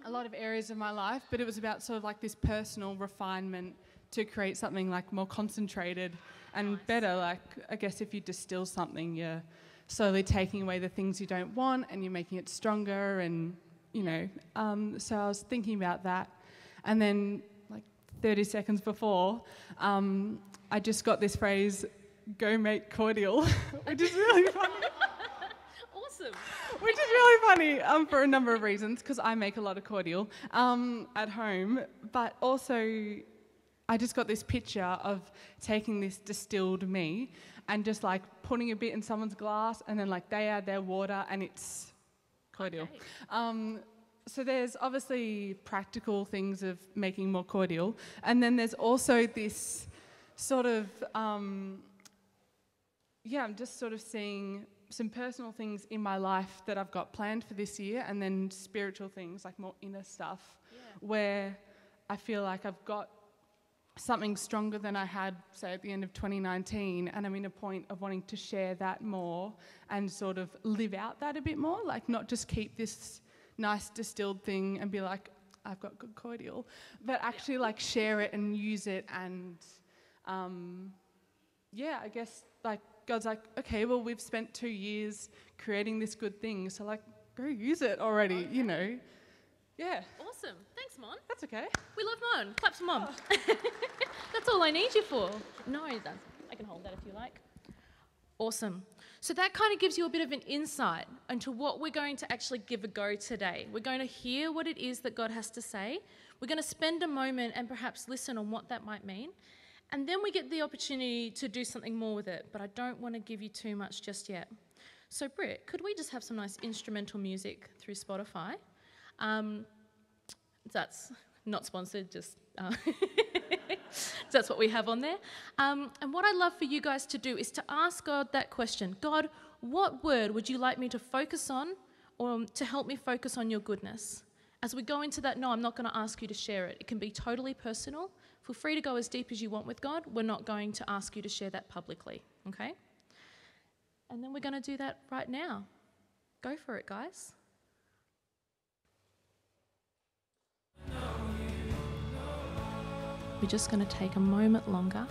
a lot of areas of my life, but it was about sort of like this personal refinement to create something like more concentrated and nice. better. Like, I guess if you distill something, you're slowly taking away the things you don't want and you're making it stronger, and you know. Um, so I was thinking about that, and then like 30 seconds before, um, I just got this phrase, "Go make cordial," which is really funny. awesome which is really funny um, for a number of reasons, because I make a lot of cordial um, at home, but also I just got this picture of taking this distilled me and just like putting a bit in someone's glass, and then like they add their water, and it's cordial. Okay. Um, so there's obviously practical things of making more cordial, and then there's also this sort of um, yeah, I'm just sort of seeing some personal things in my life that I've got planned for this year, and then spiritual things, like more inner stuff, yeah. where I feel like I've got something stronger than I had, say, at the end of 2019, and I'm in a point of wanting to share that more and sort of live out that a bit more, like not just keep this nice distilled thing and be like, I've got good cordial, but actually like share it and use it and, um, yeah, I guess like God's like, okay, well, we've spent two years creating this good thing, so like, go use it already, okay. you know. Yeah. Awesome. Thanks, Mon. That's okay. We love Mon. Clap for Mon. Oh. that's all I need you for. No, that's, I can hold that if you like. Awesome. So that kind of gives you a bit of an insight into what we're going to actually give a go today. We're going to hear what it is that God has to say. We're going to spend a moment and perhaps listen on what that might mean. And then we get the opportunity to do something more with it, but I don't want to give you too much just yet. So, Britt, could we just have some nice instrumental music through Spotify? Um, that's not sponsored, just uh, that's what we have on there. Um, and what I'd love for you guys to do is to ask God that question God, what word would you like me to focus on or to help me focus on your goodness? As we go into that, no, I'm not going to ask you to share it. It can be totally personal. Feel free to go as deep as you want with God. We're not going to ask you to share that publicly, okay? And then we're going to do that right now. Go for it, guys. We're just going to take a moment longer.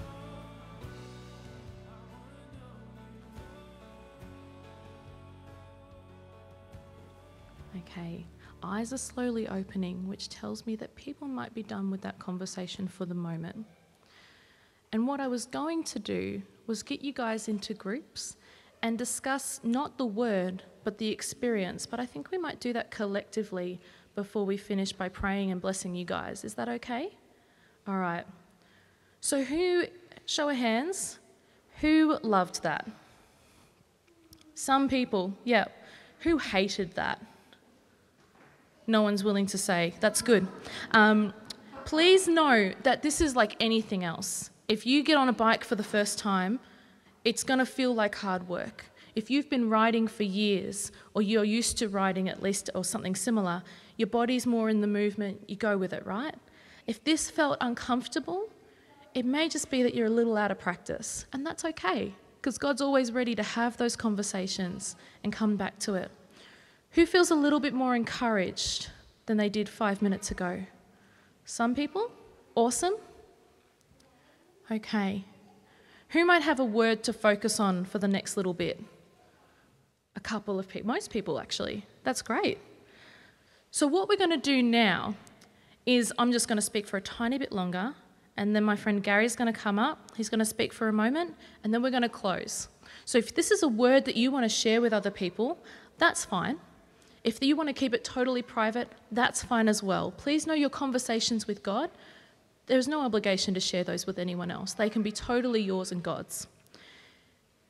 Okay, eyes are slowly opening, which tells me that people might be done with that conversation for the moment. And what I was going to do was get you guys into groups and discuss not the word, but the experience. But I think we might do that collectively before we finish by praying and blessing you guys. Is that okay? All right. So, who, show of hands, who loved that? Some people, yeah. Who hated that? No one's willing to say. That's good. Um, please know that this is like anything else. If you get on a bike for the first time, it's going to feel like hard work. If you've been riding for years, or you're used to riding at least, or something similar, your body's more in the movement, you go with it, right? If this felt uncomfortable, it may just be that you're a little out of practice, and that's okay, because God's always ready to have those conversations and come back to it. Who feels a little bit more encouraged than they did five minutes ago? Some people? Awesome. Okay. Who might have a word to focus on for the next little bit? A couple of people, most people actually. That's great. So, what we're going to do now is I'm just going to speak for a tiny bit longer, and then my friend Gary's going to come up. He's going to speak for a moment, and then we're going to close. So, if this is a word that you want to share with other people, that's fine. If you want to keep it totally private, that's fine as well. Please know your conversations with God. There's no obligation to share those with anyone else, they can be totally yours and God's.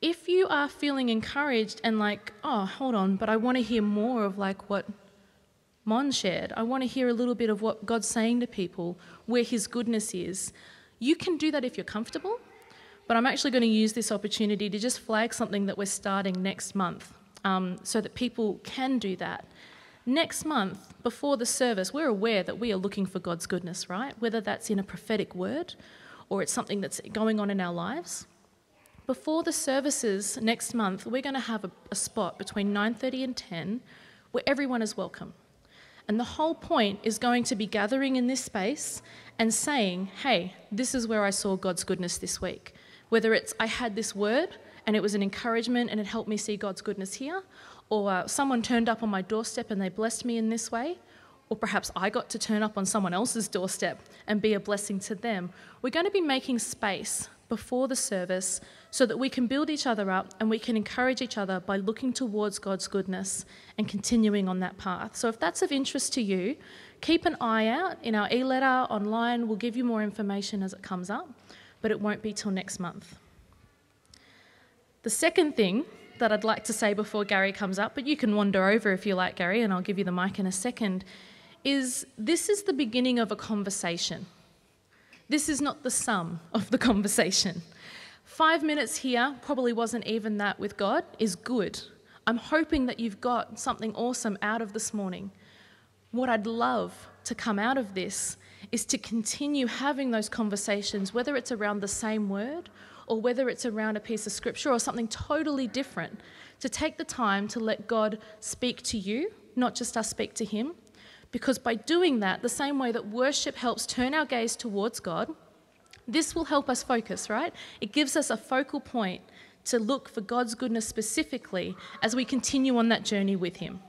If you are feeling encouraged and like, oh, hold on, but I want to hear more of like what Mon shared, I want to hear a little bit of what God's saying to people, where His goodness is, you can do that if you're comfortable. But I'm actually going to use this opportunity to just flag something that we're starting next month um, so that people can do that. Next month, before the service, we're aware that we are looking for God's goodness, right? Whether that's in a prophetic word or it's something that's going on in our lives. Before the services next month, we're going to have a, a spot between 9:30 and 10 where everyone is welcome. And the whole point is going to be gathering in this space and saying, hey, this is where I saw God's goodness this week. Whether it's I had this word and it was an encouragement and it helped me see God's goodness here, or uh, someone turned up on my doorstep and they blessed me in this way, or perhaps I got to turn up on someone else's doorstep and be a blessing to them. We're going to be making space before the service so that we can build each other up and we can encourage each other by looking towards God's goodness and continuing on that path. So, if that's of interest to you, keep an eye out in our e letter online. We'll give you more information as it comes up, but it won't be till next month. The second thing that I'd like to say before Gary comes up, but you can wander over if you like, Gary, and I'll give you the mic in a second, is this is the beginning of a conversation. This is not the sum of the conversation. Five minutes here, probably wasn't even that with God, is good. I'm hoping that you've got something awesome out of this morning. What I'd love to come out of this is to continue having those conversations, whether it's around the same word or whether it's around a piece of scripture or something totally different, to take the time to let God speak to you, not just us speak to Him. Because by doing that, the same way that worship helps turn our gaze towards God, this will help us focus, right? It gives us a focal point to look for God's goodness specifically as we continue on that journey with Him.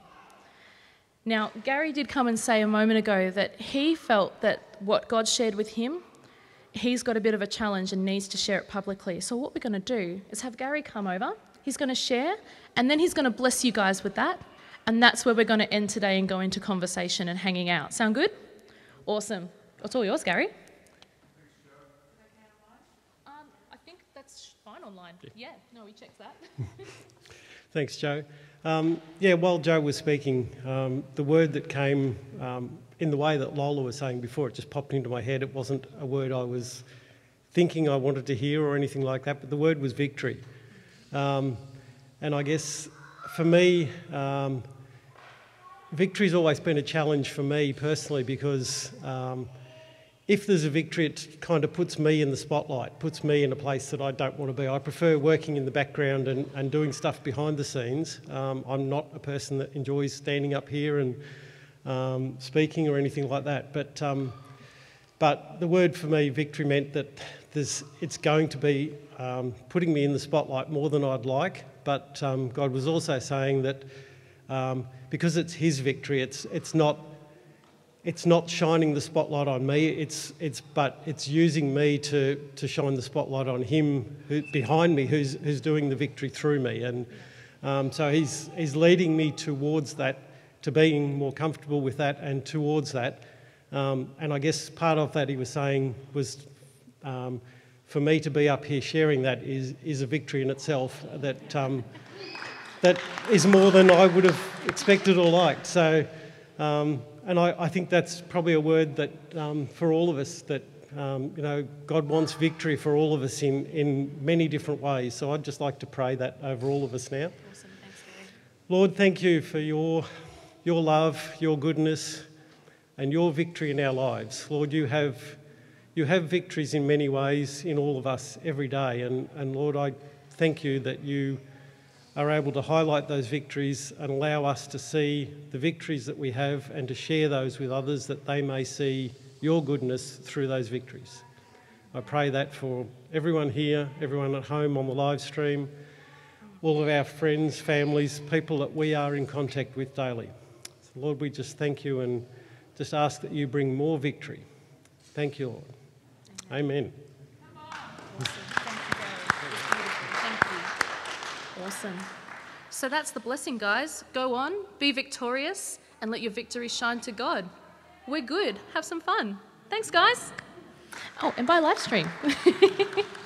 Now, Gary did come and say a moment ago that he felt that what God shared with him, he's got a bit of a challenge and needs to share it publicly. So, what we're going to do is have Gary come over, he's going to share, and then he's going to bless you guys with that. And that's where we're going to end today and go into conversation and hanging out. Sound good? Awesome. It's all yours, Gary. Um, I think that's fine online. Yeah, no, we checked that. Thanks, Jo. Um, yeah, while Jo was speaking, um, the word that came um, in the way that Lola was saying before, it just popped into my head. It wasn't a word I was thinking I wanted to hear or anything like that, but the word was victory. Um, and I guess for me, um, victory's always been a challenge for me personally because um, if there's a victory, it kind of puts me in the spotlight, puts me in a place that I don't want to be. I prefer working in the background and, and doing stuff behind the scenes. Um, I'm not a person that enjoys standing up here and um, speaking or anything like that. But, um, but the word for me, victory, meant that it's going to be um, putting me in the spotlight more than I'd like. But um, God was also saying that um, because it's His victory, it's, it's not it's not shining the spotlight on me. It's it's but it's using me to to shine the spotlight on him who, behind me, who's who's doing the victory through me. And um, so he's he's leading me towards that, to being more comfortable with that, and towards that. Um, and I guess part of that he was saying was. Um, for me to be up here sharing that is, is a victory in itself that, um, that is more than I would have expected or liked. So, um, and I, I, think that's probably a word that um, for all of us that um, you know God wants victory for all of us in, in many different ways. So I'd just like to pray that over all of us now. Awesome. Thanks, Lord, thank you for your your love, your goodness, and your victory in our lives. Lord, you have you have victories in many ways in all of us every day, and, and Lord, I thank you that you are able to highlight those victories and allow us to see the victories that we have and to share those with others that they may see your goodness through those victories. I pray that for everyone here, everyone at home on the live stream, all of our friends, families, people that we are in contact with daily. So Lord, we just thank you and just ask that you bring more victory. Thank you, Lord. Amen. Awesome. So that's the blessing, guys. Go on, be victorious, and let your victory shine to God. We're good. Have some fun. Thanks, guys. Oh, and by live stream.